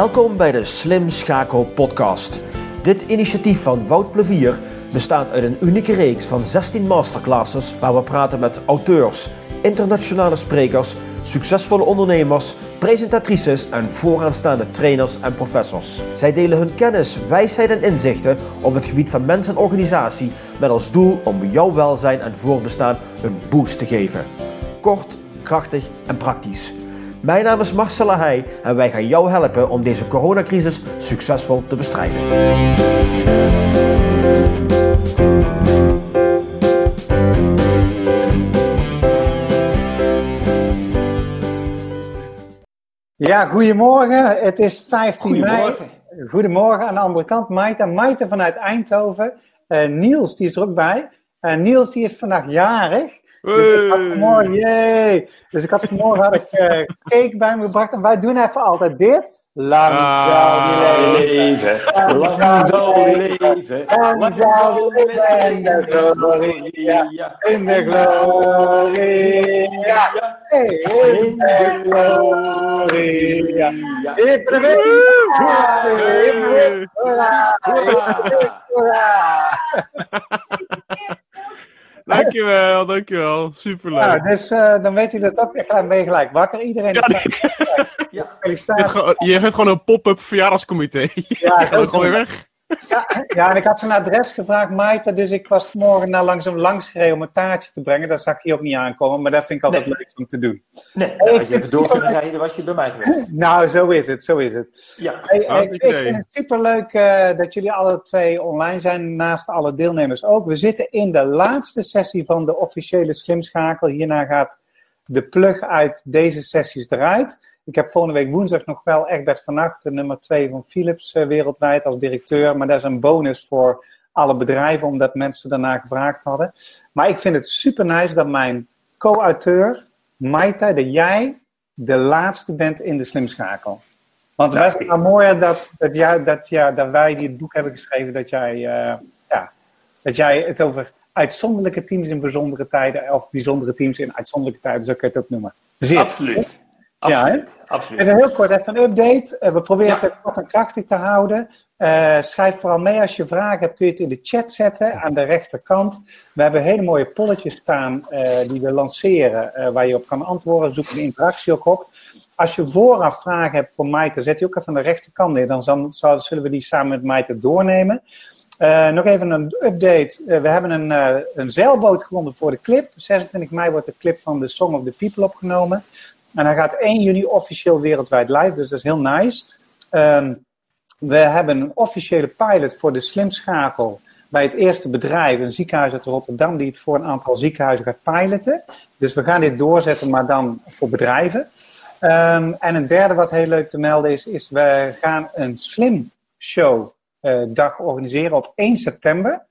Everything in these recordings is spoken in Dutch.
Welkom bij de Slim Schakel podcast. Dit initiatief van Wout Plevier bestaat uit een unieke reeks van 16 masterclasses waar we praten met auteurs, internationale sprekers, succesvolle ondernemers, presentatrices en vooraanstaande trainers en professors. Zij delen hun kennis, wijsheid en inzichten op het gebied van mens en organisatie met als doel om jouw welzijn en voorbestaan een boost te geven. Kort, krachtig en praktisch. Mijn naam is Marcella Heij en wij gaan jou helpen om deze coronacrisis succesvol te bestrijden. Ja, goedemorgen. Het is 15 Goedemorgen. mei. Goedemorgen aan de andere kant. Maite, Maite vanuit Eindhoven. Eh, Niels, die is er ook bij. Eh, Niels, die is vandaag jarig. Dus ik had vanmorgen, yay. Dus ik had vanmorgen had ik, eh, cake bij me gebracht. En wij doen even altijd dit. Lang Ah, leven. lang zal leven, Lang zal leven. in de gloria. In de gloria. In de gloria. In de gloria. Dankjewel, dankjewel. Superleuk. Nou, dus eh, dan weet u dat ook. Ik ga ben je gelijk wakker. Iedereen is Ja, gelijk. Ja. Je, hebt gewoon- je hebt gewoon een pop-up verjaardagscomité. Ja, Je gaat zo gewoon weer weg. Ja, ja, en ik had zijn adres gevraagd, Maite. Dus ik was vanmorgen naar langzaam langs gereden om een taartje te brengen. Dat zag je ook niet aankomen, maar dat vind ik altijd Nee. leuk om te doen. Nee, nou, als je even door kunt rijden, dan was je bij mij geweest. Nou, zo is het, zo is het. Ja, Hey, hey, Hartstikke ik vind het superleuk eh, dat jullie alle twee online zijn, naast alle deelnemers ook. We zitten in de laatste sessie van de officiële slimschakel. Hierna gaat de plug uit deze sessies eruit. Ik heb volgende week woensdag nog wel Egbert van Acht, de nummer 2 van Philips eh, wereldwijd als directeur. Maar dat is een bonus voor alle bedrijven, omdat mensen daarna gevraagd hadden. Maar ik vind het super nice dat mijn co-auteur, Maite, dat jij de laatste bent in de slimschakel. Want het is nou mooi dat, dat, jij, dat, ja, dat wij dit boek hebben geschreven, dat jij, eh, ja, dat jij het over uitzonderlijke teams in bijzondere tijden, of bijzondere teams in uitzonderlijke tijden, zo kun je het ook noemen. Absoluut. Ja, Absoluut. absoluut. Even heel kort, even een update. Eh, we proberen Ja. het kort en krachtig te houden. Eh, schrijf vooral mee als je vragen hebt, kun je het in de chat zetten aan de rechterkant. We hebben hele mooie polletjes staan eh, die we lanceren, waar je op kan antwoorden. Zoek de interactie ook op. Als je vooraf vragen hebt voor Maite, zet die ook even aan de rechterkant neer. Dan zal- zal- zullen we die samen met Maite doornemen. Nog even een update. We hebben een, een zeilboot gewonnen voor de clip. 26 mei wordt de clip van The Song of the People opgenomen. En hij gaat 1 juni officieel wereldwijd live, dus dat is heel nice. Ehm, we hebben een officiële pilot voor de slimschakel bij het eerste bedrijf, een ziekenhuis uit Rotterdam, die het voor een aantal ziekenhuizen gaat piloten. Dus we gaan dit doorzetten, maar dan voor bedrijven. Ehm, en een derde wat heel leuk te melden is, is we gaan een slim show eh, dag organiseren op 1 september.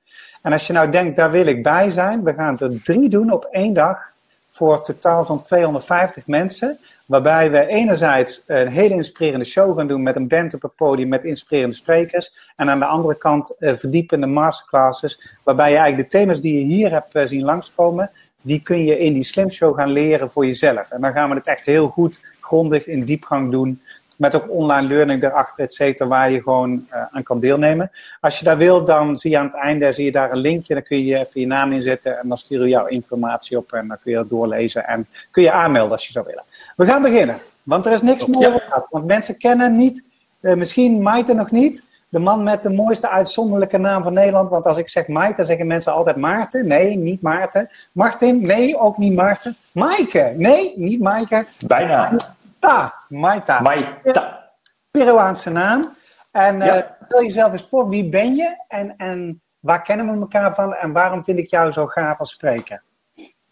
En als je nou denkt, daar wil ik bij zijn, we gaan er drie doen op één dag voor totaal zo'n 250 mensen. Waarbij we enerzijds een hele inspirerende show gaan doen met een band op het podium met inspirerende sprekers. En aan de andere kant eh, verdiepende masterclasses. Waarbij je eigenlijk de thema's die je hier hebt eh, zien langskomen, die kun je in die Slim Show gaan leren voor jezelf. En dan gaan we het echt heel goed, grondig in diepgang doen. Met ook online learning daarachter, et cetera, waar je gewoon eh, aan kan deelnemen. Als je daar wil, dan zie je aan het einde zie je daar een linkje. Dan kun je even je naam inzetten en dan sturen we jouw informatie op. En dan kun je dat doorlezen en kun je aanmelden als je zou willen. We gaan beginnen, want er is niks dat. Want mensen kennen niet, eh, misschien Maite nog niet, de man met de mooiste uitzonderlijke naam van Nederland. Want als ik zeg Maite, dan zeggen mensen altijd Maarten. Nee, niet Maarten. Martin? Nee, ook niet Maarten. Maaike? Nee, niet Maaike. Bijna. Ta, Maita. Maita. Peruaanse naam. En eh, stel jezelf eens voor, wie ben je en, en waar kennen we elkaar van en waarom vind ik jou zo gaaf als spreker?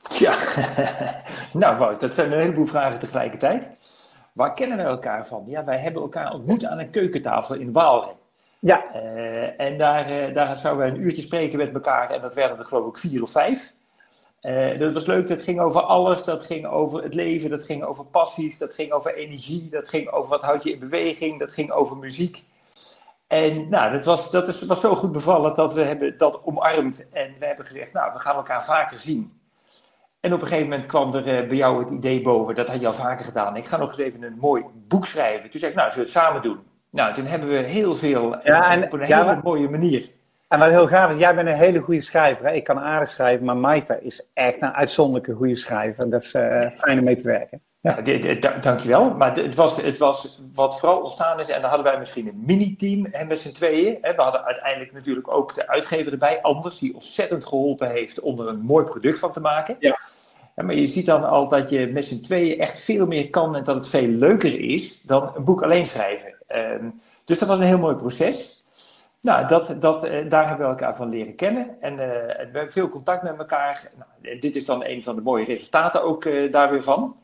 Ja, nou Wout, dat zijn een heleboel vragen tegelijkertijd. Waar kennen we elkaar van? Ja, wij hebben elkaar ontmoet aan een keukentafel in Waalre. Ja, Eh, en daar, eh, daar zouden we een uurtje spreken met elkaar en dat werden er geloof ik vier of vijf. Eh, dat was leuk, dat ging over alles. Dat ging over het leven, dat ging over passies, dat ging over energie, dat ging over wat houd je in beweging, dat ging over muziek. En nou, dat was, dat is, was zo goed bevallen dat we hebben dat omarmd en we hebben gezegd, nou, we gaan elkaar vaker zien. En op een gegeven moment kwam er eh, bij jou het idee boven, dat had je al vaker gedaan. Ik ga nog eens even een mooi boek schrijven. Toen zei ik, nou, zullen we het samen doen? Nou, toen hebben we heel veel Ja, en- op een ja, hele maar- mooie manier. En wat heel gaaf is, jij bent een hele goede schrijver. Hè? Ik kan aardig schrijven, maar Maita is echt een uitzonderlijke goede schrijver. En dat is eh, fijn om mee te werken. Ja, da- dankjewel. Maar het was, het was wat vooral ontstaan is, en dan hadden wij misschien een mini-team met z'n tweeën. Hè. We hadden uiteindelijk natuurlijk ook de uitgever erbij, Anders, die ontzettend geholpen heeft om er een mooi product van te maken. Ja. Ja, maar je ziet dan al dat je met z'n tweeën echt veel meer kan en dat het veel leuker is dan een boek alleen schrijven. Ehm, dus dat was een heel mooi proces. Nou, dat, dat, eh, daar hebben we elkaar van leren kennen. En eh, we hebben veel contact met elkaar. Nou, en dit is dan een van de mooie resultaten ook eh, daar weer van.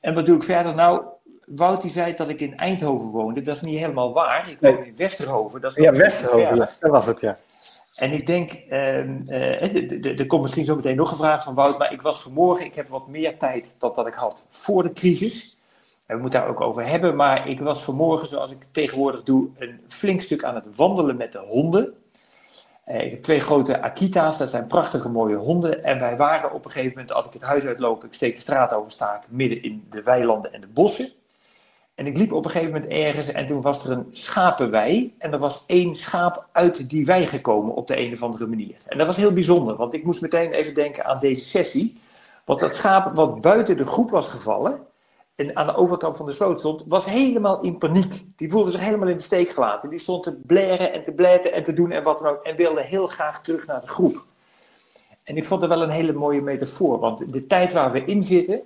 En wat doe ik verder? Nou, Wout die zei dat ik in Eindhoven woonde. Dat is niet helemaal waar. Ik woon Nee. in Westerhoven. Dat is Ja, Westerhoven, ja. dat was het, ja. En ik denk, ehm, eh, eh, er komt misschien zo meteen nog een vraag van Wout, maar ik was vanmorgen, ik heb wat meer tijd dan dat ik had voor de crisis. We moeten daar ook over hebben, maar ik was vanmorgen, zoals ik tegenwoordig doe, een flink stuk aan het wandelen met de honden. Eh, ik heb twee grote Akita's, dat zijn prachtige mooie honden. En wij waren op een gegeven moment, als ik het huis uitloop, ik steek de straat over, sta ik midden in de weilanden en de bossen. En ik liep op een gegeven moment ergens en toen was er een schapenwei. En er was één schaap uit die wei gekomen op de een of andere manier. En dat was heel bijzonder, want ik moest meteen even denken aan deze sessie. Want dat schaap wat buiten de groep was gevallen en aan de overkant van de sloot stond, was helemaal in paniek. Die voelde zich helemaal in de steek gelaten. Die stond te blaren en te blijten en te doen en wat dan ook. En wilde heel graag terug naar de groep. En ik vond het wel een hele mooie metafoor, want de tijd waar we in zitten,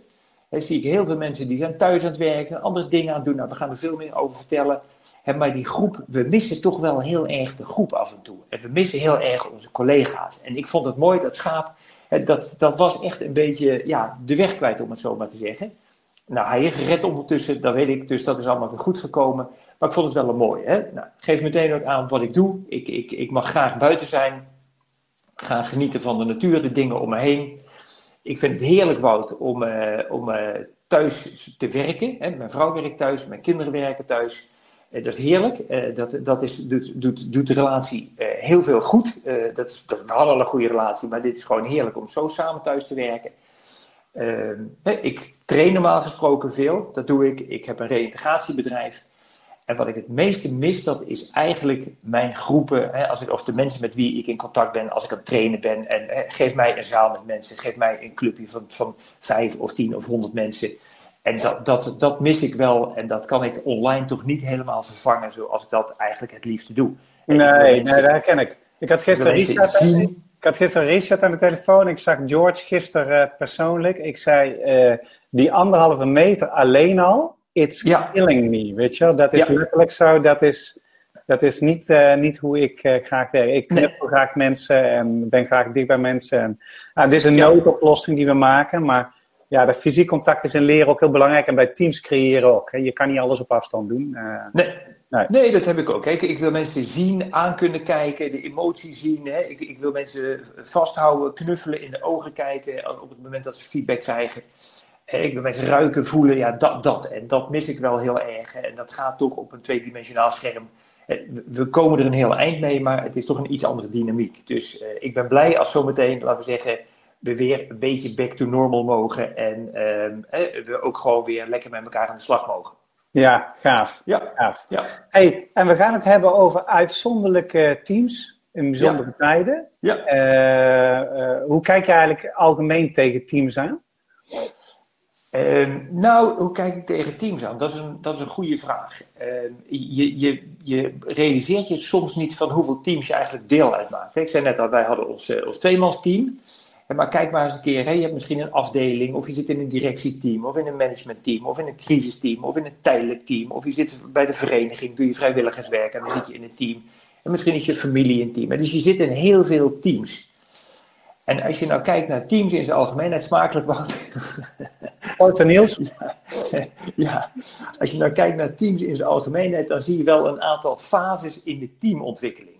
Hè, zie ik heel veel mensen die zijn thuis aan het werken, andere dingen aan het doen. Nou, we gaan er veel meer over vertellen. Hè, maar die groep, we missen toch wel heel erg de groep af en toe. En we missen heel erg onze collega's. En ik vond het mooi, dat schaap, hè, dat, dat was echt een beetje ja, de weg kwijt, om het zo maar te zeggen. Nou, hij is gered ondertussen, dat weet ik, dus dat is allemaal weer goed gekomen. Maar ik vond het wel een mooi. Hè? Nou, geef meteen ook aan wat ik doe. Ik, ik, ik mag graag buiten zijn, graag genieten van de natuur, de dingen om me heen. Ik vind het heerlijk, Wout, om, eh, om eh, thuis te werken. Hè. Mijn vrouw werkt thuis, mijn kinderen werken thuis. Eh, dat is heerlijk. Dat dat is, doet, doet, doet de relatie heel veel goed. Dat dat, we hadden al een goede relatie, maar dit is gewoon heerlijk om zo samen thuis te werken. Ehm, ik train normaal gesproken veel, dat doe ik. Ik heb een reïntegratiebedrijf. En wat ik het meeste mis, dat is eigenlijk mijn groepen, hè, als ik, of de mensen met wie ik in contact ben, als ik aan het trainen ben. En hè, geef mij een zaal met mensen, geef mij een clubje van, van vijf of tien of honderd mensen. En dat, dat, dat mis ik wel en dat kan ik online toch niet helemaal vervangen zoals ik dat eigenlijk het liefste doe. En Nee, nee, dat herken ik. Ik had gisteren Richard, zien. Ik had gisteren Richard aan de telefoon. Ik zag George gisteren eh, persoonlijk. Ik zei, eh, die anderhalve meter alleen al, it's Ja. killing me, weet je. Dat is Ja. letterlijk zo, dat is, dat is niet, eh, niet hoe ik graag werk. Ik Nee. knuffel graag mensen en ben graag dicht bij mensen. En, ah, dit is een Ja. noodoplossing die we maken, maar ja, dat fysiek contact is in leren ook heel belangrijk en bij teams creëren ook. Hè. Je kan niet alles op afstand doen. Nee, Nee. nee. dat heb ik ook. Kijk, ik wil mensen zien, aan kunnen kijken, de emotie zien. Hè. Ik, ik wil mensen vasthouden, knuffelen, in de ogen kijken op het moment dat ze feedback krijgen. Eh, Ik wil mensen ruiken, voelen, ja, dat, dat. En dat mis ik wel heel erg. hè. En dat gaat toch op een tweedimensionaal scherm. Eh, we- komen er een heel eind mee, maar het is toch een iets andere dynamiek. Dus eh, ik ben blij als zometeen, laten we zeggen, we weer een beetje back to normal mogen. En ehm, eh, we ook gewoon weer lekker met elkaar aan de slag mogen. Ja, gaaf. Ja, gaaf. ja. Hey, en we gaan het hebben over uitzonderlijke teams in bijzondere tijden. ja. Eh, eh, hoe kijk je eigenlijk algemeen tegen teams aan? Ehm, nou, hoe kijk ik tegen teams aan? Dat is een, dat is een goede vraag. Ehm, je, je, je realiseert je soms niet van hoeveel teams je eigenlijk deel uitmaakt. Ik zei net al, wij hadden ons, eh, ons tweemansteam. Maar kijk maar eens een keer, hè, je hebt misschien een afdeling, of je zit in een directieteam, of in een managementteam, of in een crisisteam, of in een tijdelijk team, of je zit bij de vereniging, doe je vrijwilligerswerk en dan zit je in een team. En misschien is je familie een team. En Dus je zit in heel veel teams. En als je nou kijkt naar teams in zijn algemeenheid, smakelijk wat. Ooit van Niels? Ja, als je nou kijkt naar teams in zijn algemeenheid, dan zie je wel een aantal fases in de teamontwikkeling.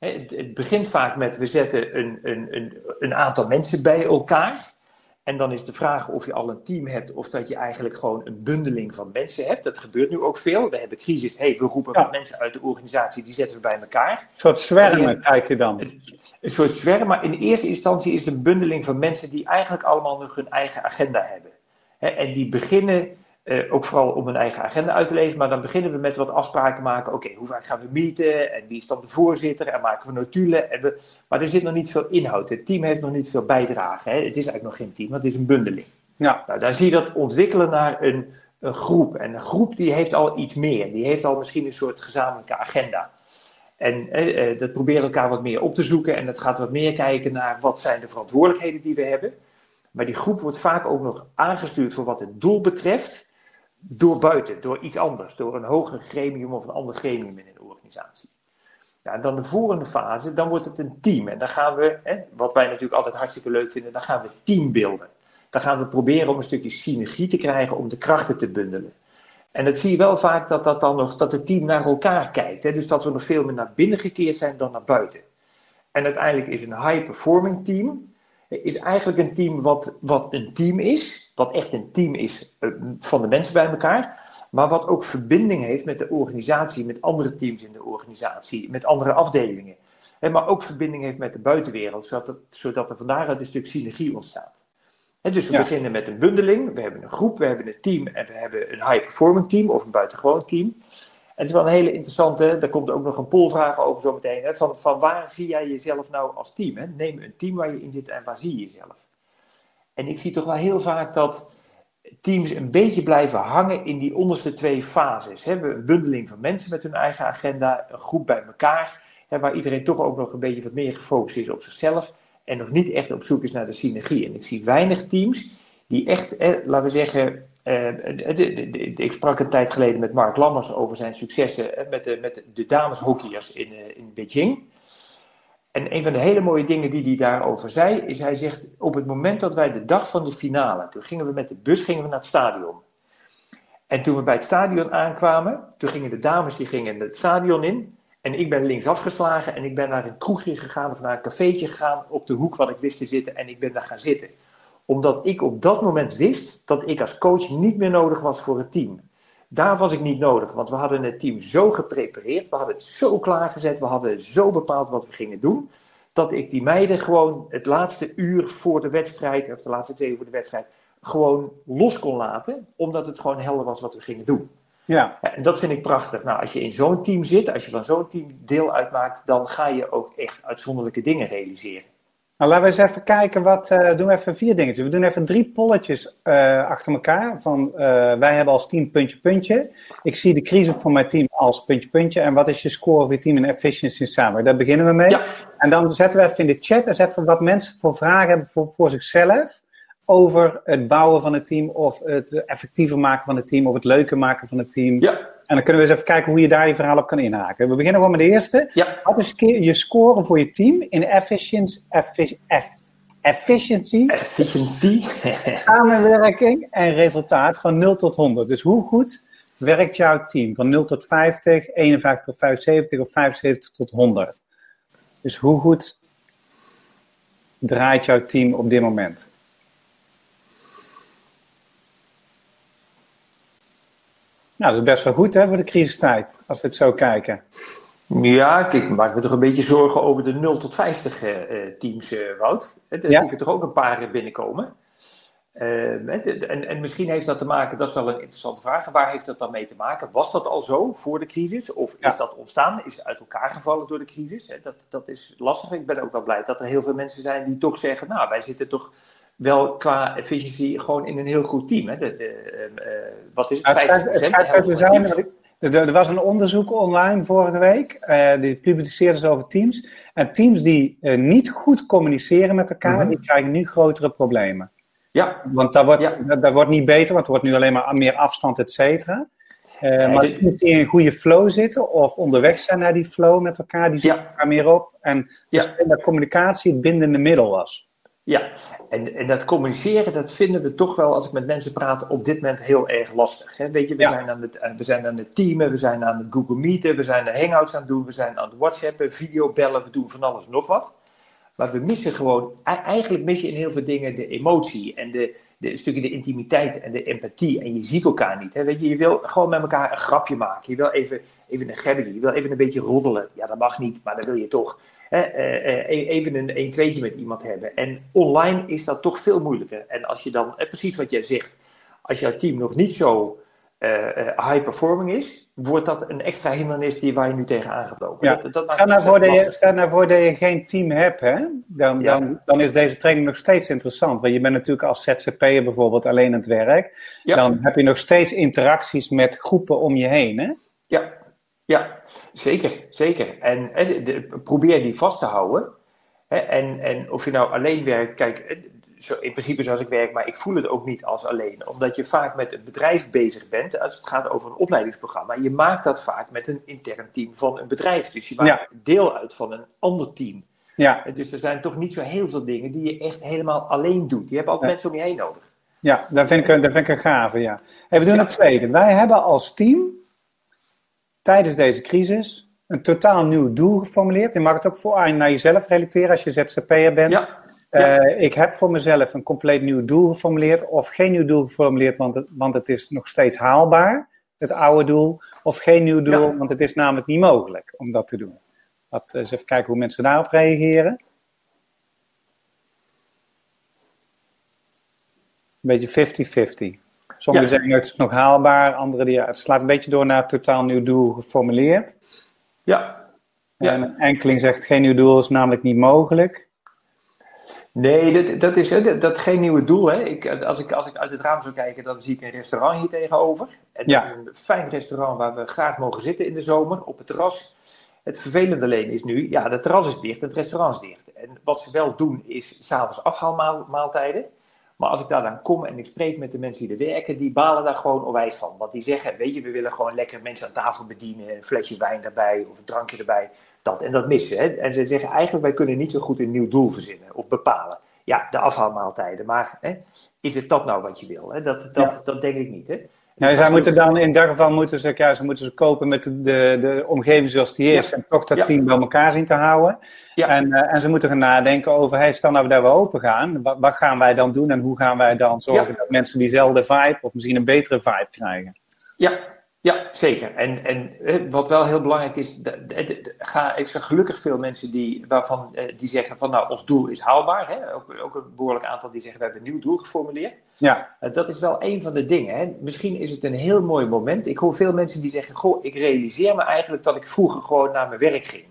Het, begint vaak met we zetten een, een, een, een aantal mensen bij elkaar. En dan is de vraag of je al een team hebt of dat je eigenlijk gewoon een bundeling van mensen hebt. Dat gebeurt nu ook veel. We hebben crisis. Hey, we roepen Ja. wat mensen uit de organisatie, die zetten we bij elkaar. Een soort zwermen kijk je dan. Een soort zwerm, maar in eerste instantie is het een bundeling van mensen die eigenlijk allemaal nog hun eigen agenda hebben. En die beginnen Uh, ook vooral om hun eigen agenda uit te lezen. Maar dan beginnen we met wat afspraken maken. Oké, hoe vaak gaan we meeten? En wie is dan de voorzitter? En maken we notulen? En we... Maar er zit nog niet veel inhoud. Het team heeft nog niet veel bijdrage. Hè? Het is eigenlijk nog geen team, want het is een bundeling. Ja. Nou, dan zie je dat ontwikkelen naar een, een groep. En een groep die heeft al iets meer. Die heeft al misschien een soort gezamenlijke agenda. En eh, dat proberen elkaar wat meer op te zoeken. En dat gaat wat meer kijken naar wat zijn de verantwoordelijkheden die we hebben. Maar die groep wordt vaak ook nog aangestuurd voor wat het doel betreft. Door buiten, door iets anders. Door een hoger gremium of een ander gremium in een organisatie. Ja, dan de volgende fase, dan wordt het een team. En dan gaan we, hè, wat wij natuurlijk altijd hartstikke leuk vinden, dan gaan we teambeelden. Dan gaan we proberen om een stukje synergie te krijgen om de krachten te bundelen. En dat zie je wel vaak dat, dat, dan nog, dat het team naar elkaar kijkt. Hè? Dus dat we nog veel meer naar binnen gekeerd zijn dan naar buiten. En uiteindelijk is een high-performing team is eigenlijk een team wat, wat een team is. Wat echt een team is eh, van de mensen bij elkaar. Maar wat ook verbinding heeft met de organisatie, met andere teams in de organisatie, met andere afdelingen. maar ook verbinding heeft met de buitenwereld, zodat, het, zodat er van daaruit een stuk synergie ontstaat dus we beginnen met een bundeling, we hebben een groep, we hebben een team en we hebben een high-performing team of een buitengewoon team. Het is wel een hele interessante, daar komt ook nog een polvraag over zo meteen, hè, van, van waar zie jij jezelf nou als team? Hè? Neem een team waar je in zit en waar zie je jezelf? En ik zie toch wel heel vaak dat teams een beetje blijven hangen in die onderste twee fases. Hè? Een bundeling van mensen met hun eigen agenda, een groep bij elkaar, hè, waar iedereen toch ook nog een beetje wat meer gefocust is op zichzelf en nog niet echt op zoek is naar de synergie. En ik zie weinig teams die echt, eh, laten we zeggen, eh, ik sprak een tijd geleden met Mark Lammers over zijn successen eh, met de, met de dameshockeyers in, in Beijing. En een van de hele mooie dingen die hij daarover zei, is hij zegt, op het moment dat wij de dag van de finale, toen gingen we met de bus gingen we naar het stadion. En toen we bij het stadion aankwamen, toen gingen de dames die gingen het stadion in. En ik ben links afgeslagen en ik ben naar een kroegje gegaan of naar een cafeetje gegaan op de hoek wat ik wist te zitten en ik ben daar gaan zitten. Omdat ik op dat moment wist dat ik als coach niet meer nodig was voor het team. Daar was ik niet nodig, want we hadden het team zo geprepareerd, we hadden het zo klaargezet, we hadden zo bepaald wat we gingen doen, dat ik die meiden gewoon het laatste uur voor de wedstrijd, of de laatste twee uur voor de wedstrijd, gewoon los kon laten, omdat het gewoon helder was wat we gingen doen. Ja. En dat vind ik prachtig. Nou, als je in zo'n team zit, als je van zo'n team deel uitmaakt, dan ga je ook echt uitzonderlijke dingen realiseren. Nou, laten we eens even kijken wat. Uh, doen we even vier dingetjes. We doen even drie polletjes uh, achter elkaar. Van uh, wij hebben als team puntje, puntje. Ik zie de crisis van mijn team als puntje, puntje. En wat is je score voor je team in efficiency samen? Daar beginnen we mee. Ja. En dan zetten we even in de chat eens even wat mensen voor vragen hebben voor, voor zichzelf over het bouwen van het team of het effectiever maken van het team of het leuker maken van het team. Ja. En dan kunnen we eens even kijken hoe je daar je verhaal op kan inhaken. We beginnen gewoon met de eerste. Ja. Wat is je score voor je team in efficiency, efficiency, efficiency. samenwerking en resultaat van 0 tot 100? Dus hoe goed werkt jouw team van 0 tot 50, 51 tot 75 of 75 tot 100? Dus hoe goed draait jouw team op dit moment? Nou, dat is best wel goed hè, voor de crisistijd, als we het zo kijken. Ja, ik maak me toch een beetje zorgen over de 0 tot 50 uh, eh, eh, teams, uh, Wout. Daar zie ik er toch ook een paar binnenkomen. Uh, en, en, misschien heeft dat te maken, dat is wel een interessante vraag. Waar heeft dat dan mee te maken? Was dat al zo voor de crisis? Of is dat ontstaan? Is het uit elkaar gevallen door de crisis? Dat, dat is lastig. Ik ben ook wel blij dat er heel veel mensen zijn die toch zeggen: Nou, wij zitten toch wel qua efficiëntie gewoon in een heel goed team. Hè? De, de, ehm, eh, wat is het? het zijn, er, was een onderzoek online vorige week, uh, die publiceerden ze over teams. En teams die uh, niet goed communiceren met elkaar, mhm. die krijgen nu grotere problemen. Ja. Want daar wordt, ja. wordt niet beter, want er wordt nu alleen maar meer afstand, et cetera. Uh, maar teams die in een goede flow zitten of onderweg zijn naar die flow met elkaar, die zoeken elkaar meer op. En dus dat communicatie het bindende middel was. Ja, en, en dat communiceren, dat vinden we toch wel, als ik met mensen praat, op dit moment heel erg lastig. Hè? Weet je, we, zijn aan het, we zijn aan het teamen, we zijn aan het Google Meeten, we zijn de Hangouts aan het doen, we zijn aan het WhatsAppen, videobellen, we doen van alles nog wat. Maar we missen gewoon, eigenlijk mis je in heel veel dingen de emotie en de, de stukje de intimiteit en de empathie. En je ziet elkaar niet. Hè? Weet je, je wil gewoon met elkaar een grapje maken. Je wil even, even een gebbetje, je wil even een beetje roddelen. Ja, dat mag niet, maar dat wil je toch. Eh, eh, even een 1 2 met iemand hebben. En online is dat toch veel moeilijker. En als je dan, precies wat jij zegt, als jouw team nog niet zo eh, high performing is, wordt dat een extra hindernis die waar je nu tegenaan gaat lopen. Ja. Dat, dat Stel, maakt nou voor dat je, stel nou voor dat je geen team hebt, hè? Dan, Ja. dan, dan is deze training nog steeds interessant. Want je bent natuurlijk als ZZP'er bijvoorbeeld alleen aan het werk. Ja. Dan heb je nog steeds interacties met groepen om je heen, hè? Ja, ja zeker, zeker. En, en de- probeer die vast te houden. Hè, en, en of je nou alleen werkt, kijk, eh, zo, in principe zoals ik werk, maar ik voel het ook niet als alleen. Omdat je vaak met een bedrijf bezig bent, als het gaat over een opleidingsprogramma. Je maakt dat vaak met een intern team van een bedrijf. Dus je maakt Ja. deel uit van een ander team. Ja, Dus er zijn toch niet zo heel veel dingen die je echt helemaal alleen doet. Je hebt altijd mensen om je heen nodig. ja dat, vind ik, een- dat vind ik een gave, ja. Hey, we doen Ja. het tweede. Wij hebben als team tijdens deze crisis een totaal nieuw doel geformuleerd. Je mag het ook voor, aan- naar jezelf relateren als je ZZP'er bent. Ja, Eh, ik heb voor mezelf een compleet nieuw doel geformuleerd, of geen nieuw doel geformuleerd, want het, want het is nog steeds haalbaar, het oude doel, of geen nieuw doel, Ja. want het is namelijk niet mogelijk om dat te doen. Laten we eens even kijken hoe mensen daarop reageren. Een beetje 50-50. Sommigen Ja. zeggen het is nog haalbaar, anderen die, ja, het slaat een beetje door naar totaal nieuw doel geformuleerd. ja, Ja. En een enkeling zegt geen nieuw doel is namelijk niet mogelijk. Nee, dat, dat is dat, dat geen nieuwe doel. Hè. Ik, als, ik, als ik uit het raam zou kijken, dan zie ik een restaurant hier tegenover. En Ja. dat is een fijn restaurant waar we graag mogen zitten in de zomer, op het terras. Het vervelende alleen is nu, ja, het terras is dicht het restaurant is dicht. En wat ze wel doen, is s'avonds afhaalmaaltijden. Maar als ik daar dan kom en ik spreek met de mensen die er werken, die balen daar gewoon onwijs van. Want die zeggen, weet je, we willen gewoon lekker mensen aan tafel bedienen, een flesje wijn erbij of een drankje erbij. Dat en dat missen. Hè? En ze zeggen eigenlijk, wij kunnen niet zo goed een nieuw doel verzinnen of bepalen. Ja, de afhaalmaaltijden. Maar hè, is het dat nou wat je wil? Hè? Dat, dat, Ja. dat denk ik niet. Hè? Ja, zij moeten dan in dat geval moeten ze, ja, ze moeten ze kopen met de, de, de omgeving zoals die is. Ja. En toch dat Ja. team bij elkaar zien te houden. Ja. En, eh, en ze moeten gaan nadenken over, hey, stel nou dat we open gaan. Wat, wat gaan wij dan doen en hoe gaan wij dan zorgen dat mensen diezelfde vibe of misschien een betere vibe krijgen? Ja, ja zeker. En, en eh, wat wel heel belangrijk is, ga, ik zeg gelukkig veel mensen die, waarvan, eh, die zeggen van nou, ons doel is haalbaar. Hè? Ook, ook een behoorlijk aantal die zeggen we hebben een nieuw doel geformuleerd. Ja, Eh, dat is wel een van de dingen. Hè? Misschien is het een heel mooi moment. Ik hoor veel mensen die zeggen, goh, ik realiseer me eigenlijk dat ik vroeger gewoon naar mijn werk ging.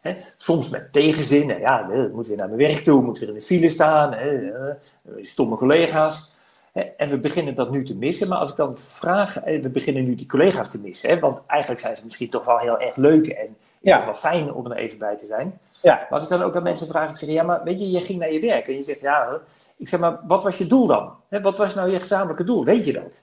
Hè? Soms met tegenzin, ja, ik moet weer naar mijn werk toe, moet weer in de file staan, hè, stomme collega's. En we beginnen dat nu te missen, maar als ik dan vraag, eh, we beginnen nu die collega's te missen, hè, want eigenlijk zijn ze misschien toch wel heel erg leuk en Ja. wel fijn om er even bij te zijn. ja, Maar als ik dan ook aan mensen vraag, ik zeg, ja, maar weet je, je ging naar je werk en je zegt, ja, ik zeg maar, wat was je doel dan? Wat was nou je gezamenlijke doel? Weet je dat?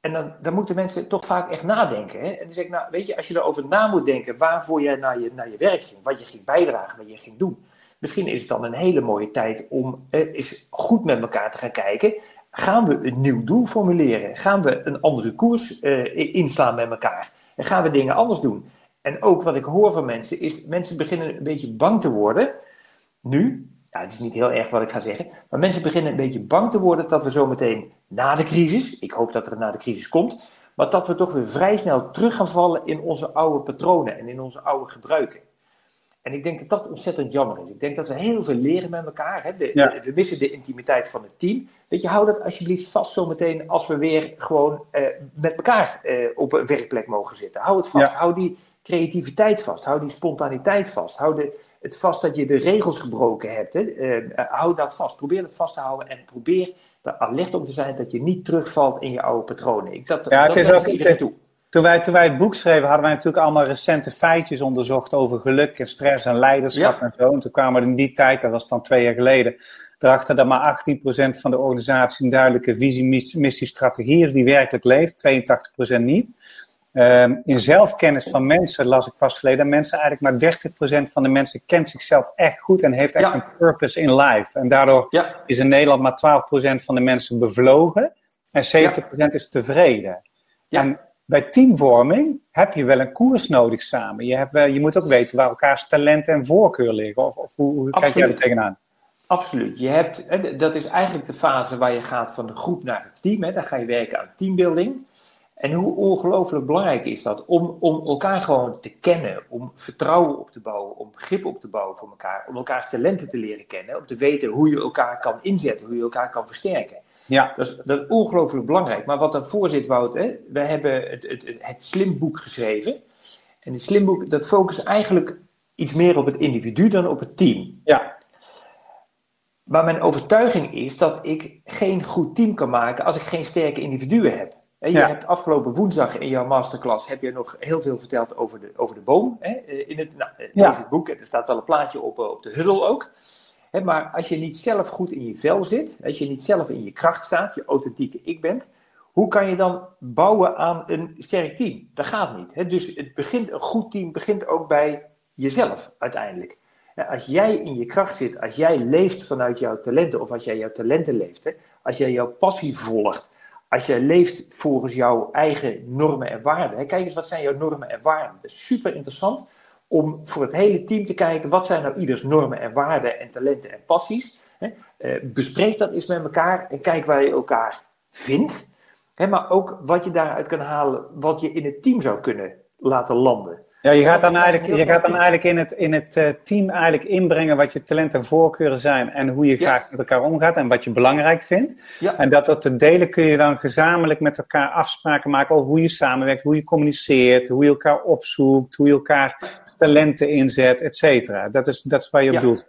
En dan, dan moeten mensen toch vaak echt nadenken. Hè? En dan zeg ik, nou, weet je, als je erover na moet denken waarvoor jij naar je, naar je werk ging, wat je ging bijdragen, wat je ging doen. Misschien is het dan een hele mooie tijd om eh, eens goed met elkaar te gaan kijken. Gaan we een nieuw doel formuleren? Gaan we een andere koers eh, inslaan met elkaar? En gaan we dingen anders doen? En ook wat ik hoor van mensen is, mensen beginnen een beetje bang te worden. Nu, ja, het is niet heel erg wat ik ga zeggen, maar mensen beginnen een beetje bang te worden dat we zometeen na de crisis, ik hoop dat er na de crisis komt, maar dat we toch weer vrij snel terug gaan vallen in onze oude patronen en in onze oude gebruiken. En ik denk dat dat ontzettend jammer is. Ik denk dat we heel veel leren met elkaar. Hè? De- Ja. de- we missen de intimiteit van het team. Weet je, hou dat alsjeblieft vast zometeen als we weer gewoon eh, met elkaar eh, op een werkplek mogen zitten. Hou het vast. Ja. Hou die creativiteit vast. Hou die spontaniteit vast. Hou de, het vast dat je de regels gebroken hebt. Hè? Eh, hou dat vast. Probeer het vast te houden en probeer er alert op te zijn dat je niet terugvalt in je oude patronen. Ik, dat, Ja, het dat is ook- iedereen toe. Toen wij, toen wij het boek schreven, hadden wij natuurlijk allemaal recente feitjes onderzocht over geluk en stress en leiderschap Ja. en zo. En toen kwamen we in die tijd, dat was dan twee jaar geleden, erachter dat maar 18% van de organisatie een duidelijke visie, missie, strategie heeft die werkelijk leeft, 82% niet. Ehm, in zelfkennis van mensen las ik pas geleden dat mensen eigenlijk maar 30% van de mensen kent zichzelf echt goed en heeft echt Ja. een purpose in life. En daardoor Ja, is in Nederland maar 12% van de mensen bevlogen en 70% is tevreden. Ja. En bij teamvorming heb je wel een koers nodig samen. Je, hebt wel, je moet ook weten waar elkaars talent en voorkeur liggen. Of, of hoe, hoe kijk jij er tegenaan? Absoluut. Je hebt, dat is eigenlijk de fase waar je gaat van de groep naar het team. Hè. Dan ga je werken aan teambuilding. En hoe ongelooflijk belangrijk is dat om, om elkaar gewoon te kennen, om vertrouwen op te bouwen, om begrip op te bouwen voor elkaar, om elkaars talenten te leren kennen, om te weten hoe je elkaar kan inzetten, hoe je elkaar kan versterken. Ja. Dat is, dat is ongelooflijk belangrijk. Maar wat daarvoor zit, Wout, hè, wij hebben het, het, het slimboek geschreven. En het slimboek, dat focust eigenlijk iets meer op het individu dan op het team. Ja. Maar mijn overtuiging is dat ik geen goed team kan maken als ik geen sterke individuen heb. Je Ja. hebt afgelopen woensdag in jouw masterclass heb je nog heel veel verteld over de, over de boom. Hè? Eh, In het, nou, eh, Ja. lees het boek, er staat wel een plaatje op, eh, op de huddle ook. Maar als je niet zelf goed in je vel zit, als je niet zelf in je kracht staat, je authentieke ik bent, hoe kan je dan bouwen aan een sterk team? Dat gaat niet. Dus het begint, een goed team begint ook bij jezelf uiteindelijk. Als jij in je kracht zit, als jij leeft vanuit jouw talenten, of als jij jouw talenten leeft, als jij jouw passie volgt, als jij leeft volgens jouw eigen normen en waarden. Kijk eens, wat zijn jouw normen en waarden? Dat is super interessant om voor het hele team te kijken, wat zijn nou ieders normen en waarden en talenten en passies. Hè? Eh, bespreek dat eens met elkaar en kijk waar je elkaar vindt. Hè, maar ook wat je daaruit kan halen, wat je in het team zou kunnen laten landen. Ja, je gaat dan Dat eigenlijk, je gaat dan eigenlijk in het, in het eh, team eigenlijk inbrengen wat je talenten en voorkeuren zijn en hoe je Ja. graag met elkaar omgaat en wat je belangrijk vindt. Ja. En dat tot te delen kun je dan gezamenlijk met elkaar afspraken maken over hoe je samenwerkt, hoe je communiceert, hoe je elkaar opzoekt, hoe je elkaar talenten inzet, et cetera. Dat is, dat is waar je op doelt.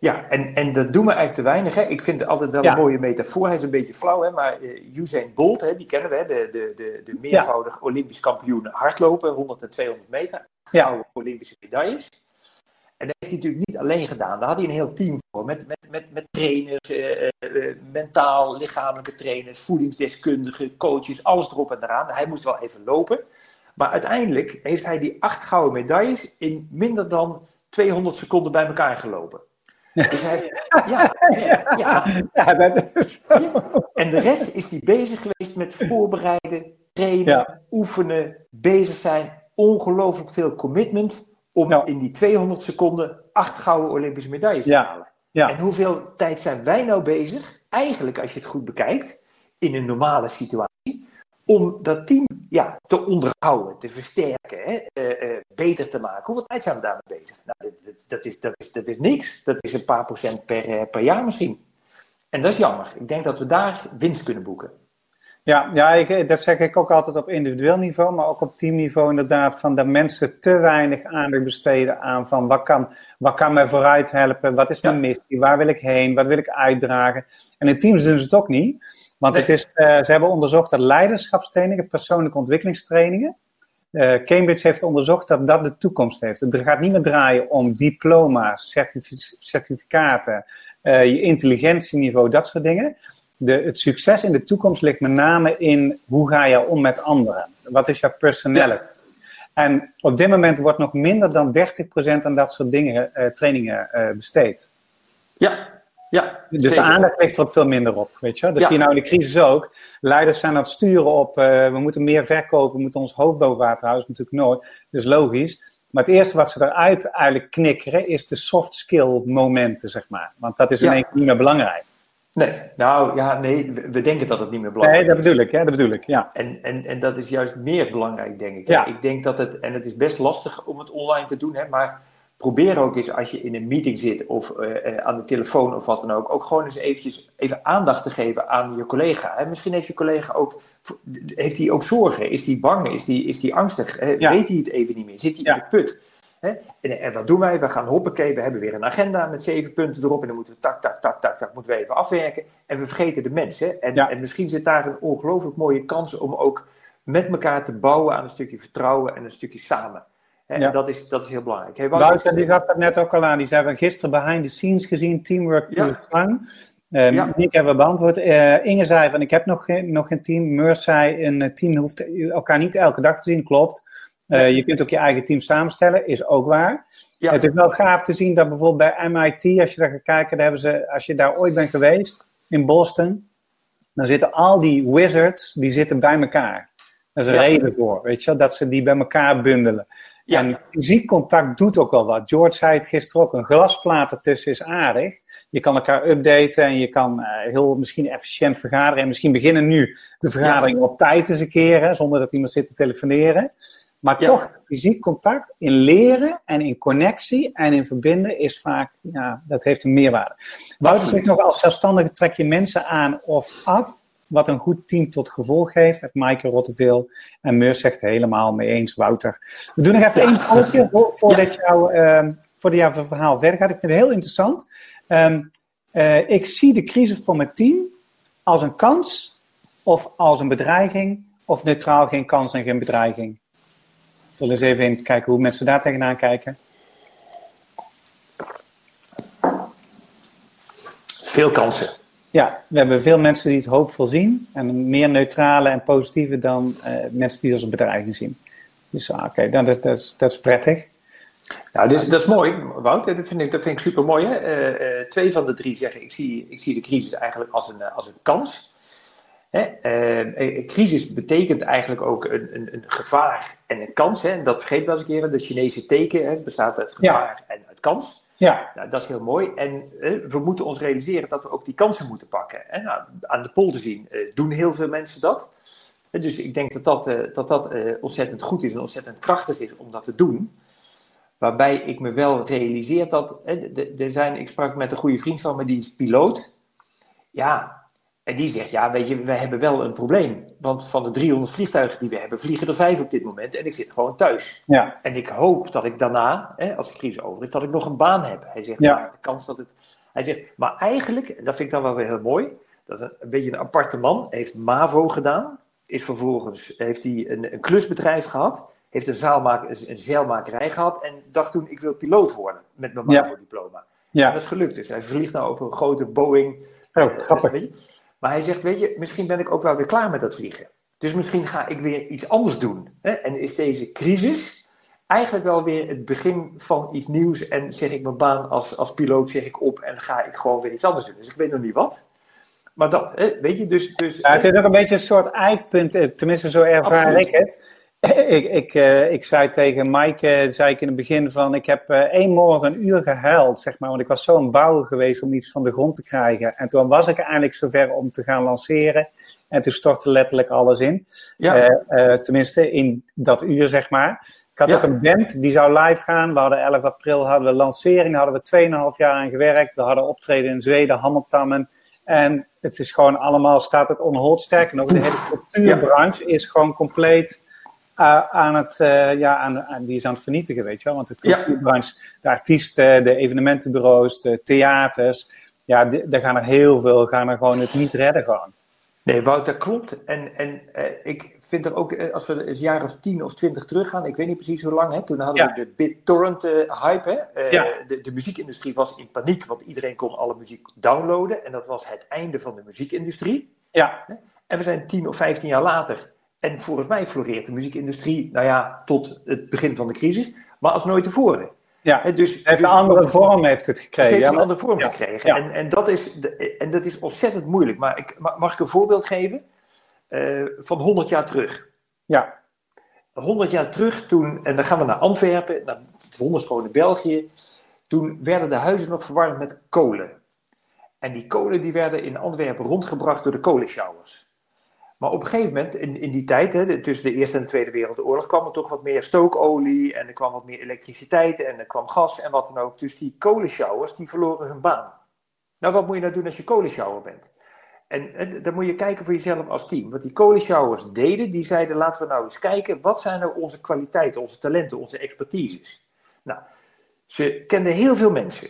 Ja, en, en dat doen we eigenlijk te weinig. Hè. Ik vind het altijd wel Ja. een mooie metafoor. Hij is een beetje flauw, hè, maar eh, Usain Bolt, hè, die kennen we, hè, de, de, de, de meervoudig Olympisch kampioen hardlopen, 100 en 200 meter. Ja. Gouden Olympische medailles. En dat heeft hij natuurlijk niet alleen gedaan. Daar had hij een heel team voor. Met, met, met, met trainers, eh, eh, mentaal, lichamelijke trainers, voedingsdeskundigen, coaches, alles erop en eraan. Hij moest wel even lopen. Maar uiteindelijk heeft hij die acht gouden medailles in minder dan 200 seconden bij elkaar gelopen. Dus hij heeft, ja, ja, ja. Ja, dat is En de rest is hij bezig geweest met voorbereiden, trainen, oefenen, bezig zijn. Ongelooflijk veel commitment om in die 200 seconden acht gouden Olympische medailles te halen. Ja. En hoeveel tijd zijn wij nou bezig, eigenlijk als je het goed bekijkt, in een normale situatie, om dat team ja, te onderhouden, te versterken, hè, eh, eh, beter te maken. Hoeveel tijd zijn we daarmee bezig? Nou, dat, dat- is, dat, is, dat is niks. Dat is een paar procent per, eh, per jaar misschien. En dat is jammer. Ik denk dat we daar winst kunnen boeken. Ja, ja ik, dat zeg ik ook altijd op individueel niveau, maar ook op teamniveau inderdaad, van dat mensen te weinig aandacht besteden aan van wat kan, wat kan mij vooruit helpen, wat is mijn Ja. missie, waar wil ik heen, wat wil ik uitdragen. En in teams doen ze het ook niet, want Nee. het is, eh, ze hebben onderzocht dat leiderschapstrainingen, persoonlijke ontwikkelingstrainingen, eh, Cambridge heeft onderzocht dat dat de toekomst heeft. Het gaat niet meer draaien om diploma's, certifi- certificaten, eh, je intelligentieniveau, dat soort dingen. De, het succes in de toekomst ligt met name in hoe ga je om met anderen? Wat is jouw personality? En op dit moment wordt nog minder dan 30% aan dat soort dingen, trainingen besteed. Ja, ja. Dus zeker. de aandacht ligt er ook veel minder op, weet je? Dat Ja. zie je nou in de crisis ook. Leiders zijn aan het sturen op, eh, we moeten meer verkopen, we moeten ons hoofd boven water houden. Dat is natuurlijk nooit, dus logisch. Maar het eerste wat ze eruit eigenlijk knikkeren, is de soft skill momenten, zeg maar. Want dat is in Ja. één keer niet meer belangrijk. Nee, nou ja, nee, we- denken dat het niet meer belangrijk Nee, dat is. bedoel ik, hè? dat bedoel ik, ja. En, en, en dat is juist meer belangrijk, denk ik. Ja. Ik denk dat het, en het is best lastig om het online te doen, hè, maar probeer ook eens als je in een meeting zit of eh, eh, aan de telefoon of wat dan ook, ook gewoon eens eventjes even aandacht te geven aan je collega. Hè. Misschien heeft je collega ook, heeft hij ook zorgen? Is hij bang? Is hij is die angstig? Hè? Ja. Weet hij het even niet meer? Zit hij Ja. in de put? Hè? En, en wat doen wij? We gaan hoppakee, we hebben weer een agenda met zeven punten erop en dan moeten we tak, tak, tak, tak, tak, moeten we even afwerken. En we vergeten de mensen. En, Ja. en misschien zit daar een ongelooflijk mooie kans om ook met elkaar te bouwen aan een stukje vertrouwen en een stukje samen. Hè, Ja. En dat is, dat is heel belangrijk. Hey, Wouter, die gaf dat net ook al aan. Die zei van gisteren behind the scenes gezien, teamwork Ja. to fun. Uh, Ja. We beantwoord. Eh, Inge zei van ik heb nog geen, nog geen team. Meurs zei een eh, team hoeft elkaar niet elke dag te zien. Klopt. Eh, je kunt ook je eigen team samenstellen, is ook waar. Ja. Het is wel gaaf te zien dat bijvoorbeeld bij MIT, als je daar gaat kijken, daar hebben ze, als je daar ooit bent geweest, in Boston, dan zitten al die wizards, die zitten bij elkaar. Dat is een Ja. reden voor, weet je wel, dat ze die bij elkaar bundelen. Ja. En fysiek contact doet ook wel wat. George zei het gisteren ook, een glasplaat ertussen is aardig. Je kan elkaar updaten en je kan eh, heel misschien efficiënt vergaderen. En misschien beginnen nu de vergadering op tijd eens een keer, hè, zonder dat iemand zit te telefoneren. Maar Ja. toch, fysiek contact in leren en in connectie en in verbinden is vaak, ja, dat heeft een meerwaarde. Wouter zegt nog, als zelfstandige trek je mensen aan of af, wat een goed team tot gevolg heeft. Dat Maaike Rotteveel en Meurs zegt helemaal mee eens, Wouter. We doen nog even één foutje vo- voordat, jouw, ehm, voordat jouw verhaal verder gaat. Ik vind het heel interessant. Ehm, eh, ik zie de crisis voor mijn team als een kans of als een bedreiging of neutraal geen kans en geen bedreiging. Vul eens even in kijken hoe mensen daar tegenaan kijken. Veel kansen. Ja, we hebben veel mensen die het hoopvol zien en meer neutrale en positieve dan eh, mensen die het als een bedreiging zien. Dus ah, oké, dan dat, dat, is- dat is prettig. Nou, dus, dat is mooi, Wout. Dat vind ik, dat vind ik super mooi. Eh, eh, twee van de drie zeggen: ik zie, ik zie de crisis eigenlijk als een, als een kans. Hè? Crisis betekent eigenlijk ook een, een, een gevaar en een kans. Hè? En dat vergeet wel eens een keer. De Chinese teken hè, bestaat uit gevaar en uit kans. Ja, dat is heel mooi. En eh, we moeten ons realiseren dat we ook die kansen moeten pakken. En nou, aan de polder zien eh, doen heel veel mensen dat. Eh, dus ik denk dat dat, dat, dat ontzettend goed is en ontzettend krachtig is om dat te doen. Waarbij ik me wel realiseer dat. hè, er zijn, ik sprak met een goede vriend van me, die is piloot. Ja, en die zegt: Ja, weet je, we hebben wel een probleem. Want van de 300 vliegtuigen die we hebben, vliegen er vijf op dit moment. En ik zit gewoon thuis. ja, En ik hoop dat ik daarna, hè, als de crisis over is, dat ik nog een baan heb. Hij zegt, Ja. de kans dat het... Hij zegt, maar eigenlijk, en dat vind ik dan wel weer heel mooi, dat een, een beetje een aparte man, heeft MAVO gedaan, is vervolgens, heeft hij een, een klusbedrijf gehad, heeft een, zaalmaak, een, een zeilmakerij gehad en dacht toen, ik wil piloot worden met mijn Ja. MAVO-diploma. En ja. dat is gelukt dus. Hij vliegt nou op een grote Boeing. Oh, Eh, grappig. weet je. Maar hij zegt, weet je, misschien ben ik ook wel weer klaar met dat vliegen. Dus misschien ga ik weer iets anders doen. Hè? En is deze crisis eigenlijk wel weer het begin van iets nieuws. En zeg ik mijn baan als, als piloot zeg ik op en ga ik gewoon weer iets anders doen. Dus ik weet nog niet wat. Maar dat, hè, weet je, dus... dus Ja, het is ook een beetje een soort eikpunt, eh, tenminste zo ervaar ik het. Ik, ik, eh, ik zei tegen Maaike, zei ik in het begin van, ik heb eh, één morgen een uur gehuild, zeg maar, want ik was zo aan bouwen geweest om iets van de grond te krijgen. En toen was ik eindelijk zover om te gaan lanceren. En toen stortte letterlijk alles in. ja, Eh, tenminste, in dat uur, zeg maar. Ik had Ja. ook een band, die zou live gaan. We hadden 11 april hadden we lancering, daar hadden we 2,5 jaar aan gewerkt. We hadden optreden in Zweden, Hammertammen. En het is gewoon allemaal, staat het on hold. Sterker nog, de hele cultuurbranche is gewoon compleet aan het, eh, ja, aan, aan- die is aan het vernietigen, weet je wel. Want de Ja. cultuurbranche, de artiesten, de evenementenbureaus, de theaters. Ja, daar gaan er heel veel, gaan er gewoon het niet redden gewoon. Nee, Wout, dat klopt. En, en eh, ik vind er ook, eh, als we een jaar of tien of twintig teruggaan, ik weet niet precies hoe lang, hè, toen hadden Ja. we de BitTorrent-hype. Eh, Ja. de, de muziekindustrie was in paniek, want iedereen kon alle muziek downloaden. En dat was het einde van de muziekindustrie. Ja, En we zijn tien of vijftien jaar later. En volgens mij floreert de muziekindustrie, nou ja, tot het begin van de crisis, maar als nooit tevoren. ja. Dus, Het heeft dus- een andere vorm heeft het het gekregen. heeft ja, een andere vorm ja, gekregen. ja. En, en, dat is en dat is ontzettend moeilijk. Maar ik, ma- mag ik een voorbeeld geven? Eh, van 100 jaar terug. ja, 100 jaar terug, toen, en dan gaan we naar Antwerpen, naar het wonderschone België. Toen werden de huizen nog verwarmd met kolen. En die kolen die werden in Antwerpen rondgebracht door de kolenshowers. Maar op een gegeven moment, in, in die tijd, hè, tussen de Eerste en de Tweede Wereldoorlog, kwam er toch wat meer stookolie en er kwam wat meer elektriciteit en er kwam gas en wat dan ook. Dus die kolenshowers, die verloren hun baan. Nou, wat moet je nou doen als je kolenshower bent? En, en dan moet je kijken voor jezelf als team. Wat die kolenshowers deden, die zeiden, laten we nou eens kijken, wat zijn nou onze kwaliteiten, onze talenten, onze expertises? Nou, ze kenden heel veel mensen,